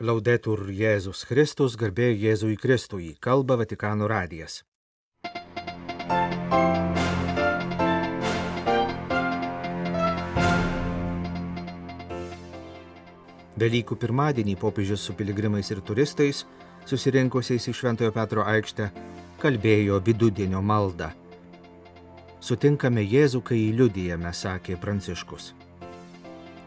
Laudetur Jėzus Kristus, garbė Jėzui Kristui, kalba Vatikano radijas. Velykų pirmadienį popiežius su piligrimais ir turistais, susirinkusiais į Šventojo Petro aikštę, kalbėjo vidudienio maldą. Sutinkame Jėzų, kai jį liudijame, sakė Pranciškus.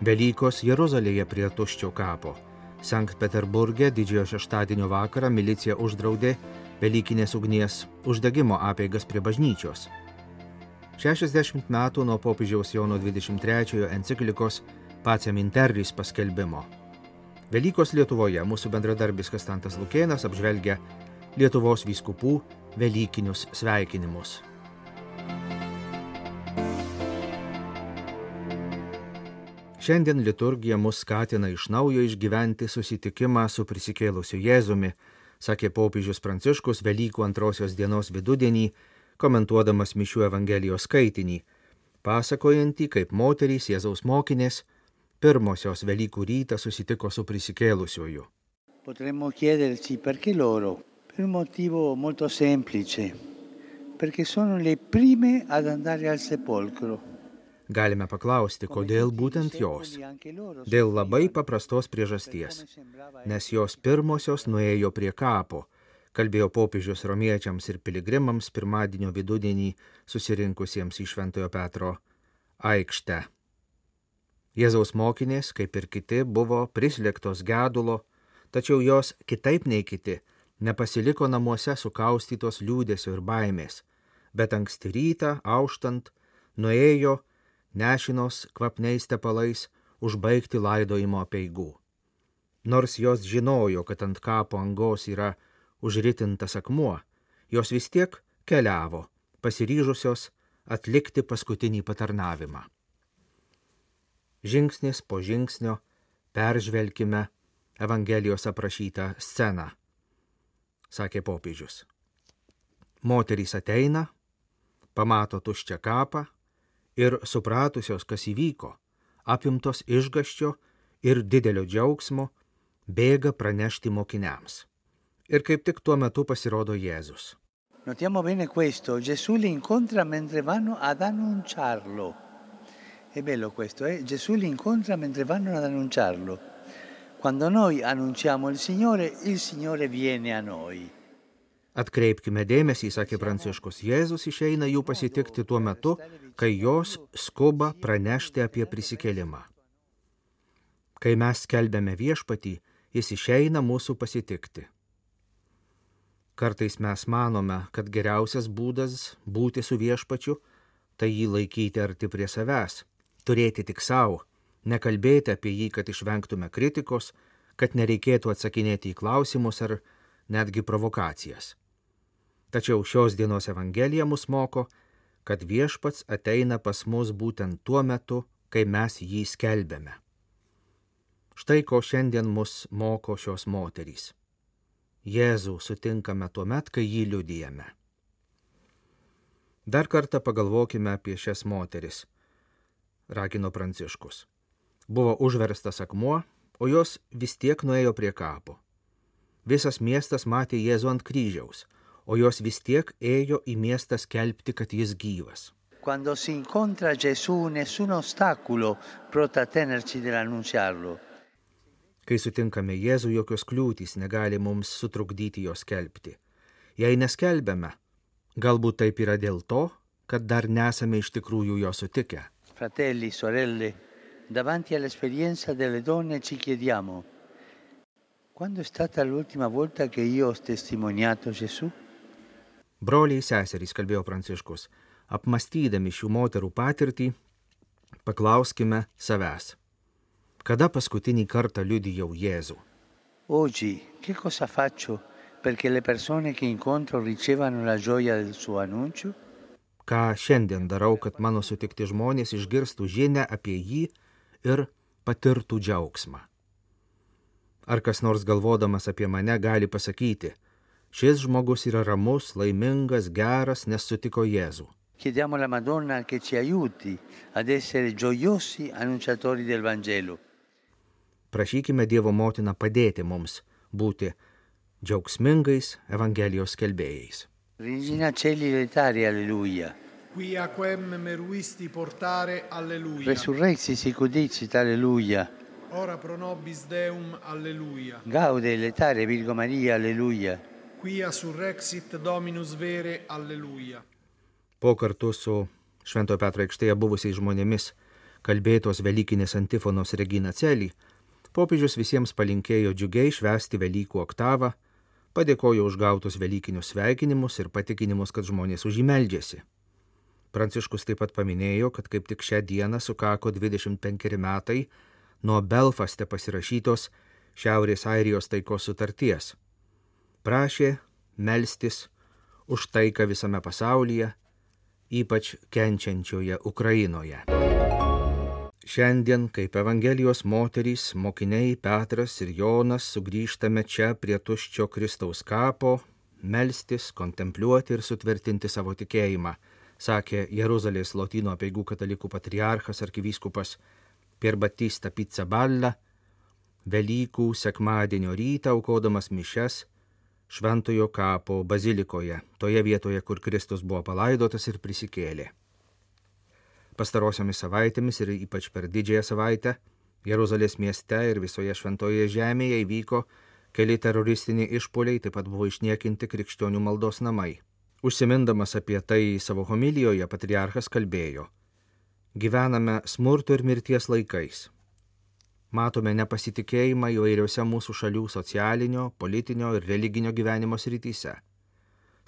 Velykos Jeruzalėje prie tuščio kapo. Sankt Peterburgė didžiojo šeštadienio vakarą milicija uždraudė Velykinės ugnies uždegimo apeigas prie bažnyčios. 60 metų nuo popiežiaus Jono 23 enciklikos Pacem Interris paskelbimo. Velykos Lietuvoje mūsų bendradarbis Kastantas Lukėnas apžvelgia Lietuvos vyskupų Velykinius sveikinimus. Šiandien liturgija mus skatina iš naujo išgyventi susitikimą su prisikėlusiu Jėzumi, sakė popiežius Pranciškus Velykų antrosios dienos vidudienį, komentuodamas Mišių Evangelijos skaitinį, pasakojantį, kaip moterys Jėzaus mokinės pirmosios Velykų rytą susitiko su prisikėlusiuoju. Potremmo chiederci perché loro? Per un motivo molto semplice, perché sono le prime ad andare al sepolcro. Galime paklausti, kodėl būtent jos. Dėl labai paprastos priežasties. Nes jos pirmosios nuėjo prie kapo, kalbėjo popiežius romiečiams ir piligrimams pirmadienio vidudienį susirinkusiems į Šventojo Petro aikštę. Jėzaus mokinės, kaip ir kiti, buvo prislėgtos gedulo, tačiau jos kitaip nei kiti nepasiliko namuose sukaustytos liūdėsio ir baimės, bet anksti rytą, auštant, nuėjo nešinos kvapniais tepalais užbaigti laidojimo peigų. Nors jos žinojo, kad ant kapo angos yra užritintas akmuo, jos vis tiek keliavo, pasiryžusios atlikti paskutinį patarnavimą. Žingsnis po žingsnio peržvelkime Evangelijos aprašytą sceną, sakė popiežius. Moterys ateina, pamato tuščią kapą, ir supratusios, kas įvyko, apimtos išgaščio ir didelio džiaugsmo, bėga pranešti mokiniams. Ir kaip tik tuo metu pasirodo Jėzus. Notiamo bene questo, Gesù li incontra mentre vanno ad annunciarlo. È bello questo, eh? Gesù li incontra mentre vanno ad annunciarlo. Quando noi annunciamo il Signore, il Signore viene a noi. Atkreipkime dėmesį, sakė Pranciškus, Jėzus išeina jų pasitikti tuo metu, kai jos skuba pranešti apie prisikėlimą. Kai mes skelbėme viešpatį, jis išeina mūsų pasitikti. Kartais mes manome, kad geriausias būdas būti su viešpačiu - tai jį laikyti arti prie savęs, turėti tik savo, nekalbėti apie jį, kad išvengtume kritikos, kad nereikėtų atsakinėti į klausimus ar netgi provokacijas. Tačiau šios dienos Evangelija mus moko, kad viešpats ateina pas mus būtent tuo metu, kai mes jį skelbėme. Štai ko šiandien mus moko šios moterys. Jėzų sutinkame tuo met, kai jį liudijame. Dar kartą pagalvokime apie šias moteris, ragino Pranciškus. Buvo užverstas akmuo, o jos vis tiek nuėjo prie kapo. Visas miestas matė Jėzų ant kryžiaus, o jos vis tiek ėjo į miestą skelbti, kad jis gyvas. Quando si incontra Gesù, nessun ostacolo può trattenerci dell'annunciarlo. Kai sutinkame Jėzų, jokios kliūtys negali mums sutrukdyti jo skelbti. Jei neskelbėme, galbūt taip yra dėl to, kad dar nesame iš tikrųjų jo sutikę. Fratelli, sorelle, davanti all'esperienza delle donne ci chiediamo, quando è stata l'ultima volta che io ho testimoniato Gesù? Broliai seserys, kalbėjo Pranciškus, apmastydami šių moterų patirtį, paklauskime savęs, kada paskutinį kartą liudijau Jėzų. Oggi, che cosa faccio perché le persone che incontro ricevano la gioia del suo annuncio? Ką šiandien darau, kad mano sutikti žmonės išgirstų žinę apie jį ir patirtų džiaugsmą. Ar kas nors galvodamas apie mane gali pasakyti, Šis žmogus yra ramus, laimingas, geras, nes sutiko Jėzų. Chiediamo alla Madonna che ci aiuti ad essere gioiosi annunciatori del Vangelo. prašykime Dievo motiną padėti mums būti džiaugsmingais Evangelijos kelbėjais. Regina Celi letari, alleluia. Quia quem meruisti portare, alleluia. Resurrexi sicudicit, alleluia. Ora pro nobis Deum, alleluia. Gaude letare, Virgo Maria, alleluia. Quia surrexit Dominus vere, alleluia. Po kartu su Šventojo Petro aikštėje buvusiais žmonėmis kalbėtos Velykinės antifonos Regina Celį, popiežius visiems palinkėjo džiugiai švęsti Velykų oktavą, padėkojo už gautus Velykinius sveikinimus ir patikinimus, kad žmonės už jį meldžiasi. Pranciškus taip pat paminėjo, kad kaip tik šią dieną sukako 25 metai nuo Belfaste pasirašytos Šiaurės Airijos taikos sutarties. Prašė melstis už taiką visame pasaulyje, ypač kenčiančioje Ukrainoje. Šiandien, kaip Evangelijos moterys, mokiniai Petras ir Jonas sugrįžtame čia prie tuščio Kristaus kapo, melstis, kontempliuoti ir sutvirtinti savo tikėjimą, sakė Jeruzalės Lotino peigų katalikų patriarchas arkivyskupas Pierbatista Pizzaballa, Velykų sekmadienio rytą aukodamas mišes Šventojo kapo bazilikoje, toje vietoje, kur Kristus buvo palaidotas ir prisikėlė. Pastarosiomis savaitėmis ir ypač per didžiąją savaitę Jeruzalės mieste ir visoje šventoje žemėje įvyko keli teroristiniai išpoliai, taip pat buvo išniekinti krikščionių maldos namai. Užsimindamas apie tai savo homilijoje, patriarchas kalbėjo, gyvename smurto ir mirties laikais. Matome nepasitikėjimą įvairiose mūsų šalių socialinio, politinio ir religinio gyvenimo srityse.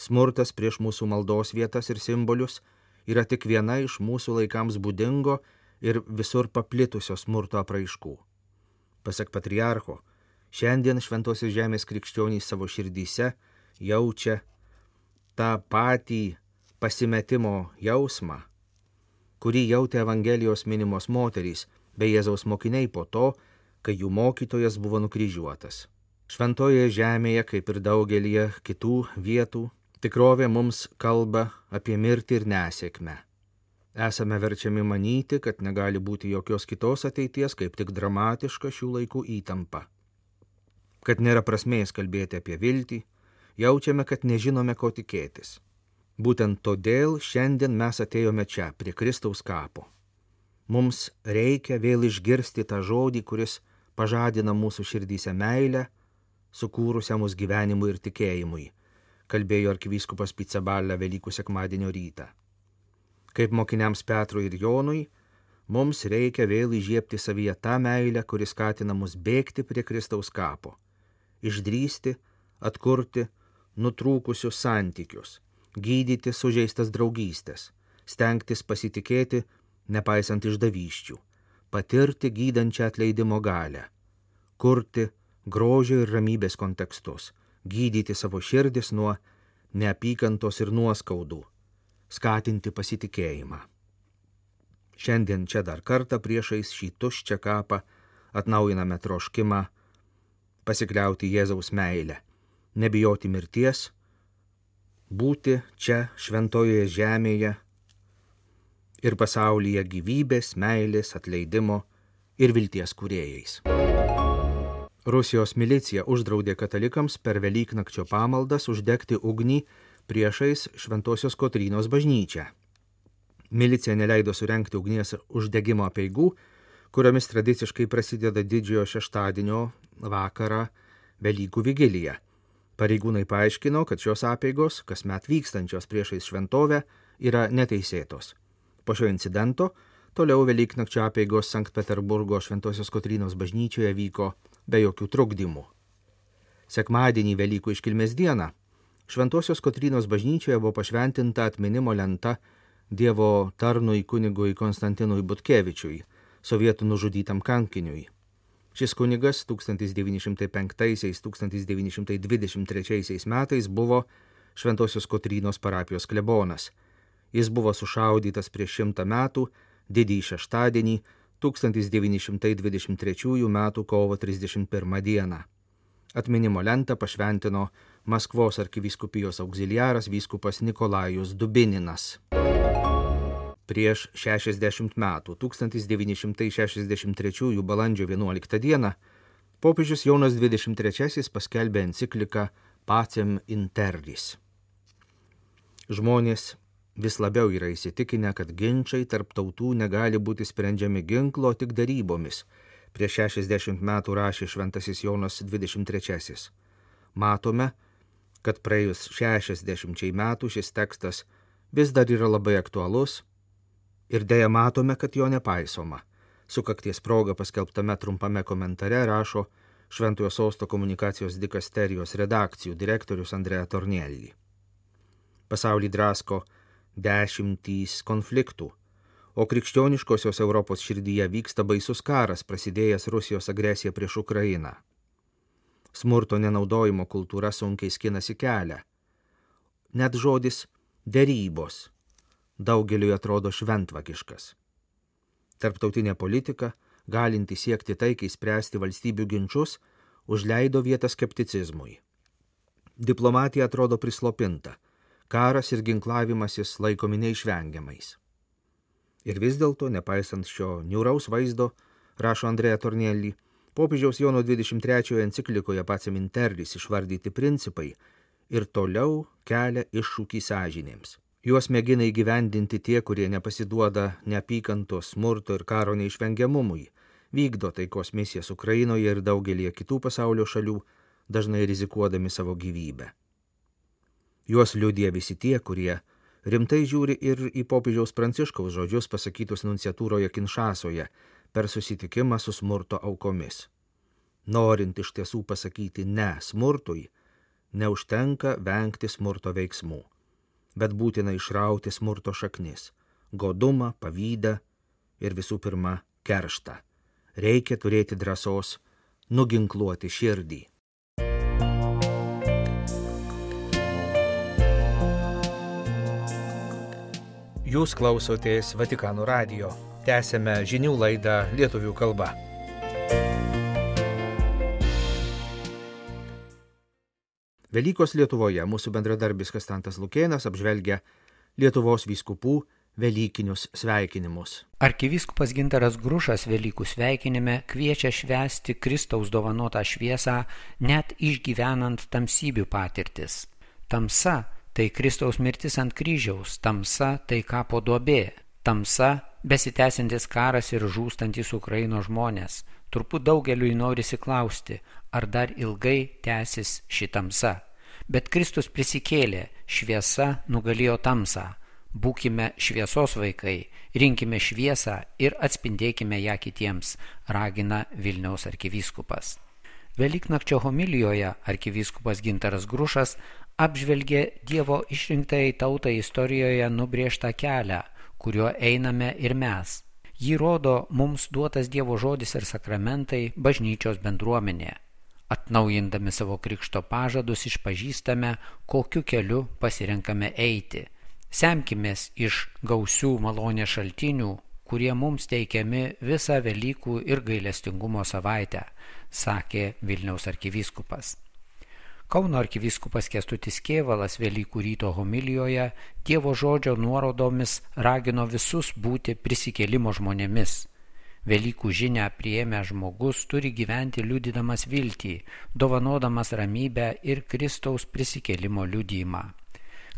Smurtas prieš mūsų maldos vietas ir simbolius yra tik viena iš mūsų laikams būdingo ir visur paplitusio smurto apraiškų. Pasak patriarcho, šiandien šventosios žemės krikščionys savo širdyse jaučia tą patį pasimetimo jausmą, kurį jautė Evangelijos minimos moterys bei Jėzaus mokiniai po to, kai jų mokytojas buvo nukryžiuotas. Šventoje žemėje, kaip ir daugelie kitų vietų, Tikrovė mums kalba apie mirtį ir nesėkmę. Esame verčiami manyti, kad negali būti jokios kitos ateities, kaip tik dramatiška šių laikų įtampa. Kad nėra prasmės kalbėti apie viltį, jaučiame, kad nežinome, ko tikėtis. Būtent todėl šiandien mes atėjome čia, prie Kristaus kapo. Mums reikia vėl išgirsti tą žodį, kuris pažadina mūsų širdyse meilę, sukūrusią mūsų gyvenimui ir tikėjimui kalbėjo arkivyskupas Picabalė Velykų sekmadienio rytą. Kaip mokiniams Petrui ir Jonui, mums reikia vėl įžiepti savyje tą meilę, kuris skatina mus bėgti prie Kristaus kapo, išdrysti, atkurti nutrūkusius santykius, gydyti sužeistas draugystės, stengtis pasitikėti, nepaisant išdavyščių, patirti gydančią atleidimo galę, kurti grožio ir ramybės kontekstus gydyti savo širdis nuo neapykantos ir nuoskaudų, skatinti pasitikėjimą. Šiandien čia dar kartą priešais šį tuščią kapą atnaujiname troškimą pasikliauti Jėzaus meilę, nebijoti mirties, būti čia šventojoje žemėje ir pasaulyje gyvybės, meilės, atleidimo ir vilties kuriejais. Rusijos milicija uždraudė katalikams per Velyknakčio pamaldas uždegti ugnį priešais Šventojios Kotrynos bažnyčią. Milicija neleido surenkti ugnies uždegimo peigų, kuriomis tradiciškai prasideda didžiojo šeštadienio vakarą Velykų vigilija. Pareigūnai paaiškino, kad šios apėgos, kasmet vykstančios priešais šventovę, yra neteisėtos. Po šio incidento toliau Velyknakčio apėgos Sankt Peterburgo Šventosios Kotrynos bažnyčioje vyko be jokių trukdymų. Sekmadienį Velykų iškilmės dieną Šventosios Kotrynos bažnyčioje buvo pašventinta atminimo lenta Dievo tarnui kunigui Konstantinui Butkevičiui, sovietų nužudytam kankiniui. Šis kunigas 1905-1923 metais buvo Šventosios Kotrynos parapijos klebonas. Jis buvo sušaudytas prieš šimtą metų, didįjį šeštadienį 1923 m. kovo 31 d. Atminimo lentą pašventino Maskvos arkivyskupijos auxiliaras vyskupas Nikolajus Dubininas. Prieš 60 metų, 1963 balandžio 11 d. popiežius Jonas XXIII paskelbė encikliką Pacem Interris. Žmonės vis labiau yra įsitikinę, kad ginčiai tarp tautų negali būti sprendžiami ginklo tik darybomis. Prieš 60 metų rašė Šventasis Jonas XXIII. Matome, kad praėjus 60 metų šis tekstas vis dar yra labai aktualus ir dėja matome, kad jo nepaisoma. Sukakties proga paskelbtame trumpame komentare rašo Šventojo Sosto komunikacijos dikasterijos redakcijų direktorius Andrea Tornelli. Pasaulį drasko dešimtys konfliktų, o krikščioniškosios Europos širdyje vyksta baisus karas prasidėjęs Rusijos agresija prieš Ukrainą. Smurto nenaudojimo kultūra sunkiai skinasi kelią. Net žodis dėrybos daugeliu atrodo šventvagiškas. Tarptautinė politika, galinti siekti taikiai spręsti valstybių ginčius, užleido vietą skepticizmui. Diplomatija atrodo prislopinta, karas ir ginklavimasis laikomi neišvengiamais. Ir vis dėlto, nepaisant šio niūraus vaizdo, rašo Andrėja Tornelį, popiežiaus Jono 23 enciklikoje pats Minterlis išvardyti principai ir toliau kelia iššūkį sąžinėms. Juos mėgina įgyvendinti tie, kurie nepasiduoda neapykantos, smurto ir karo neišvengiamumui, vykdo taikos misijas Ukrainoje ir daugelie kitų pasaulio šalių, dažnai rizikuodami savo gyvybę. Juos liudija visi tie, kurie rimtai žiūri ir į popiežiaus pranciškaus žodžius pasakytus nunciatūroje Kinšasoje per susitikimą su smurto aukomis. Norint iš tiesų pasakyti ne smurtui, neužtenka vengti smurto veiksmų, bet būtina išrauti smurto šaknis - godumą, pavydą ir visų pirma kerštą. Reikia turėti drąsos nuginkluoti širdį. Jūs klausotės Vatikano radio. Tęsėme žinių laidą lietuvių kalba. Velykos Lietuvoje mūsų bendradarbis Kastantas Lukėnas apžvelgia Lietuvos vyskupų Velykinius sveikinimus. Arkivyskupas Gintaras Grušas Velykų sveikinime kviečia švęsti Kristaus dovanotą šviesą net išgyvenant tamsybių patirtis. Tamsa tai Kristaus mirtis ant kryžiaus, tamsa tai kapo duobė, tamsa besitęsintis karas ir žūstantis Ukraino žmonės. Turbūt daugeliui norisi klausti, ar dar ilgai tęsis ši tamsa. Bet Kristus prisikėlė, šviesa nugalėjo tamsą. Būkime šviesos vaikai, rinkime šviesą ir atspindėkime ją kitiems, ragina Vilniaus arkivyskupas. Velyknakčio homilijoje arkivyskupas Gintaras Grušas apžvelgė Dievo išrinktai tautai istorijoje nubriežtą kelią, kuriuo einame ir mes. Jį rodo mums duotas Dievo žodis ir sakramentai bažnyčios bendruomenė. Atnaujindami savo krikšto pažadus išpažįstame, kokiu keliu pasirenkame eiti. Semkimės iš gausių malonės šaltinių, kurie mums teikiami visą Velykų ir gailestingumo savaitę, sakė Vilniaus arkivyskupas. Kauno arkivyskupas Kestutis Kievalas Velykų ryto homilijoje Dievo žodžio nuorodomis ragino visus būti prisikėlimo žmonėmis. Velykų žinę prieėmę žmogus turi gyventi liudydamas viltį, dovanodamas ramybę ir Kristaus prisikėlimo liudymą.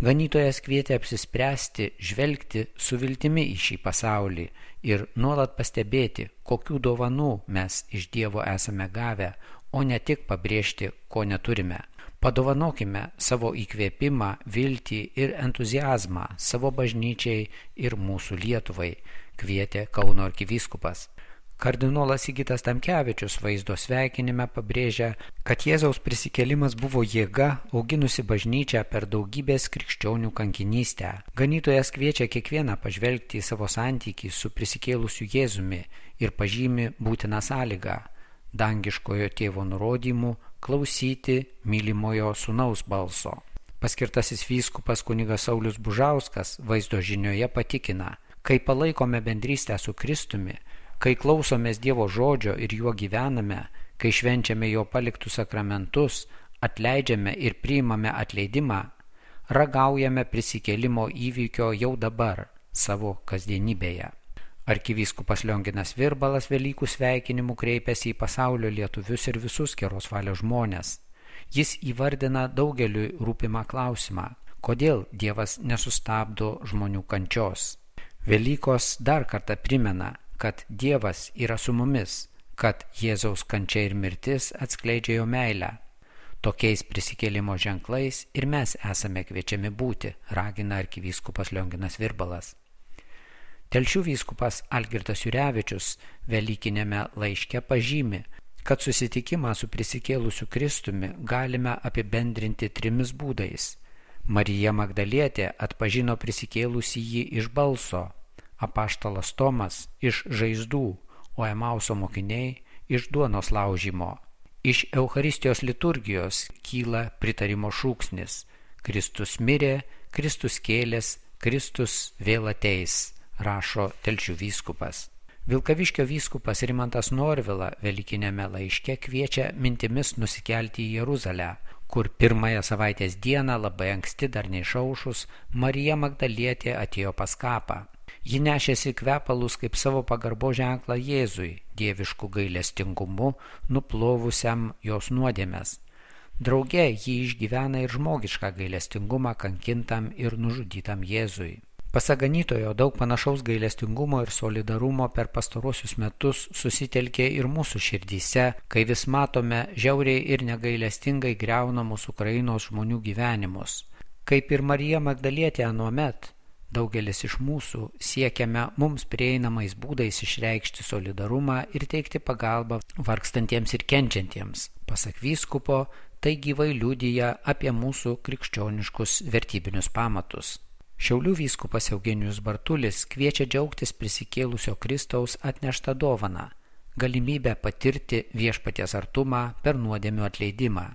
Ganytojas kvietė apsispręsti, žvelgti su viltimi į šį pasaulį ir nuolat pastebėti, kokių dovanų mes iš Dievo esame gavę, o ne tik pabrėžti, ko neturime. Padovanokime savo įkvėpimą, viltį ir entuzijazmą savo bažnyčiai ir mūsų Lietuvai, kvietė Kauno arkivyskupas. Kardinolas Įgytas Tamkevičius vaizdo sveikinime pabrėžia, kad Jėzaus prisikėlimas buvo jėga auginusi bažnyčią per daugybės krikščionių kankinystę. Ganytojas kviečia kiekvieną pažvelgti į savo santykį su prisikėlusiu Jėzumi ir pažymi būtiną sąlygą - dangiškojo tėvo nurodymų klausyti mylimojo sunaus balso. Paskirtasis vyskupas kunigas Saulis Bužauskas vaizdo žinioje patikina, kai palaikome bendrystę su Kristumi, kai klausomės Dievo žodžio ir juo gyvename, kai švenčiame jo paliktus sakramentus, atleidžiame ir priimame atleidimą, ragaujame prisikėlimo įvykio jau dabar savo kasdienybėje. Arkivyskupas Lionginas Virbalas Velykų sveikinimų kreipėsi į pasaulio lietuvius ir visus geros valios žmonės. Jis įvardina daugeliu rūpimą klausimą - kodėl Dievas nesustabdo žmonių kančios. Velykos dar kartą primena, kad Dievas yra su mumis, kad Jėzaus kančia ir mirtis atskleidžia jo meilę. Tokiais prisikėlimo ženklais ir mes esame kviečiami būti, ragina arkivyskupas Lionginas Virbalas. Telšių vyskupas Algirdas Jurevičius Velykinėme laiške pažymi, kad susitikimą su prisikėlusiu Kristumi galime apibendrinti trimis būdais. Marija Magdalietė atpažino prisikėlusį jį iš balso, apaštalas Tomas iš žaizdų, o Emauso mokiniai iš duonos laužymo. Iš Euharistijos liturgijos kyla pritarimo šūksnis - Kristus mirė, Kristus kėlės, Kristus vėl ateis, rašo Telšių vyskupas. Vilkaviškio vyskupas Rimantas Norvila Velykinėme laiške kviečia mintimis nusikelti į Jeruzalę, kur pirmąją savaitės dieną labai anksti dar neišaušus Marija Magdalietė atėjo pas kapą. Ji nešėsi kvepalus kaip savo pagarbo ženklą Jėzui, dievišku gailestingumu, nuplovusiam jos nuodėmės. Drauge ji išgyvena ir žmogišką gailestingumą kankintam ir nužudytam Jėzui. Pasaganytojo daug panašaus gailestingumo ir solidarumo per pastarosius metus susitelkė ir mūsų širdyse, kai vis matome žiauriai ir negailestingai greunamus Ukrainos žmonių gyvenimus. Kaip ir Marija Magdalietė anuomet, daugelis iš mūsų siekiame mums prieinamais būdais išreikšti solidarumą ir teikti pagalbą vargstantiems ir kenčiantiems. Pasak vyskupo, tai gyvai liūdija apie mūsų krikščioniškus vertybinius pamatus. Šiaulių vyskupas Eugenijus Bartulis kviečia džiaugtis prisikėlusio Kristaus atneštą dovaną - galimybę patirti viešpaties artumą per nuodėmių atleidimą.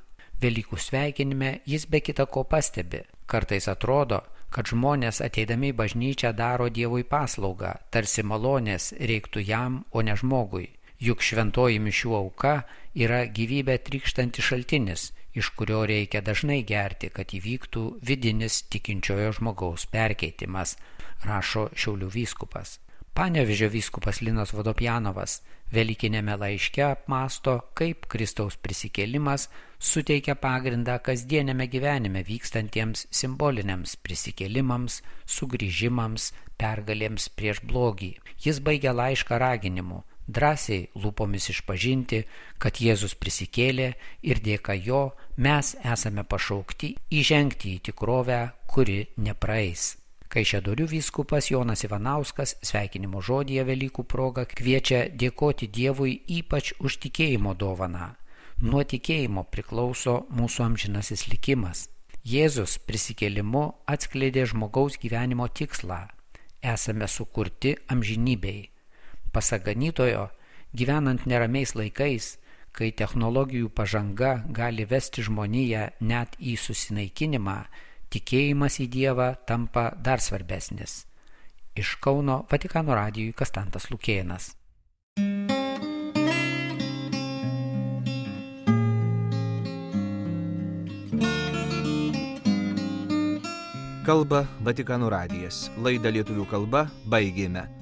Velykų sveikinime jis be kita ko pastebi. Kartais atrodo, kad žmonės ateidami į bažnyčią daro Dievui paslaugą, tarsi malonės reiktų jam, o ne žmogui. Juk šventoji mišių auka yra gyvybė trykštanti šaltinis iš kurio reikia dažnai gerti, kad įvyktų vidinis tikinčiojo žmogaus perkeitimas, rašo Šiaulių vyskupas. Panevežio vyskupas Linas Vodopjanovas Velykinėme laiške apmasto, kaip Kristaus prisikėlimas suteikia pagrindą kasdienėme gyvenime vykstantiems simboliniams prisikėlimams, sugrįžimams, pergalėms prieš blogį. Jis baigia laišką raginimu drąsiai lūpomis išpažinti, kad Jėzus prisikėlė ir dėka jo mes esame pašaukti įžengti į tikrovę, kuri nepraeis. Kaišėdorių vyskupas Jonas Ivanauskas sveikinimo žodėje Velykų proga kviečia dėkoti Dievui ypač už tikėjimo dovaną. Nuo tikėjimo priklauso mūsų amžinasis likimas. Jėzus prisikėlimu atskleidė žmogaus gyvenimo tikslą. Esame sukurti amžinybei Pasak ganytojo, gyvenant neramiais laikais, kai technologijų pažanga gali vesti žmoniją net į susinaikinimą, tikėjimas į Dievą tampa dar svarbesnis. Iš Kauno Vatikano radijui Kastantas Lukėnas. Kalba Vatikano radijas. Laidą lietuvių kalba baigėme.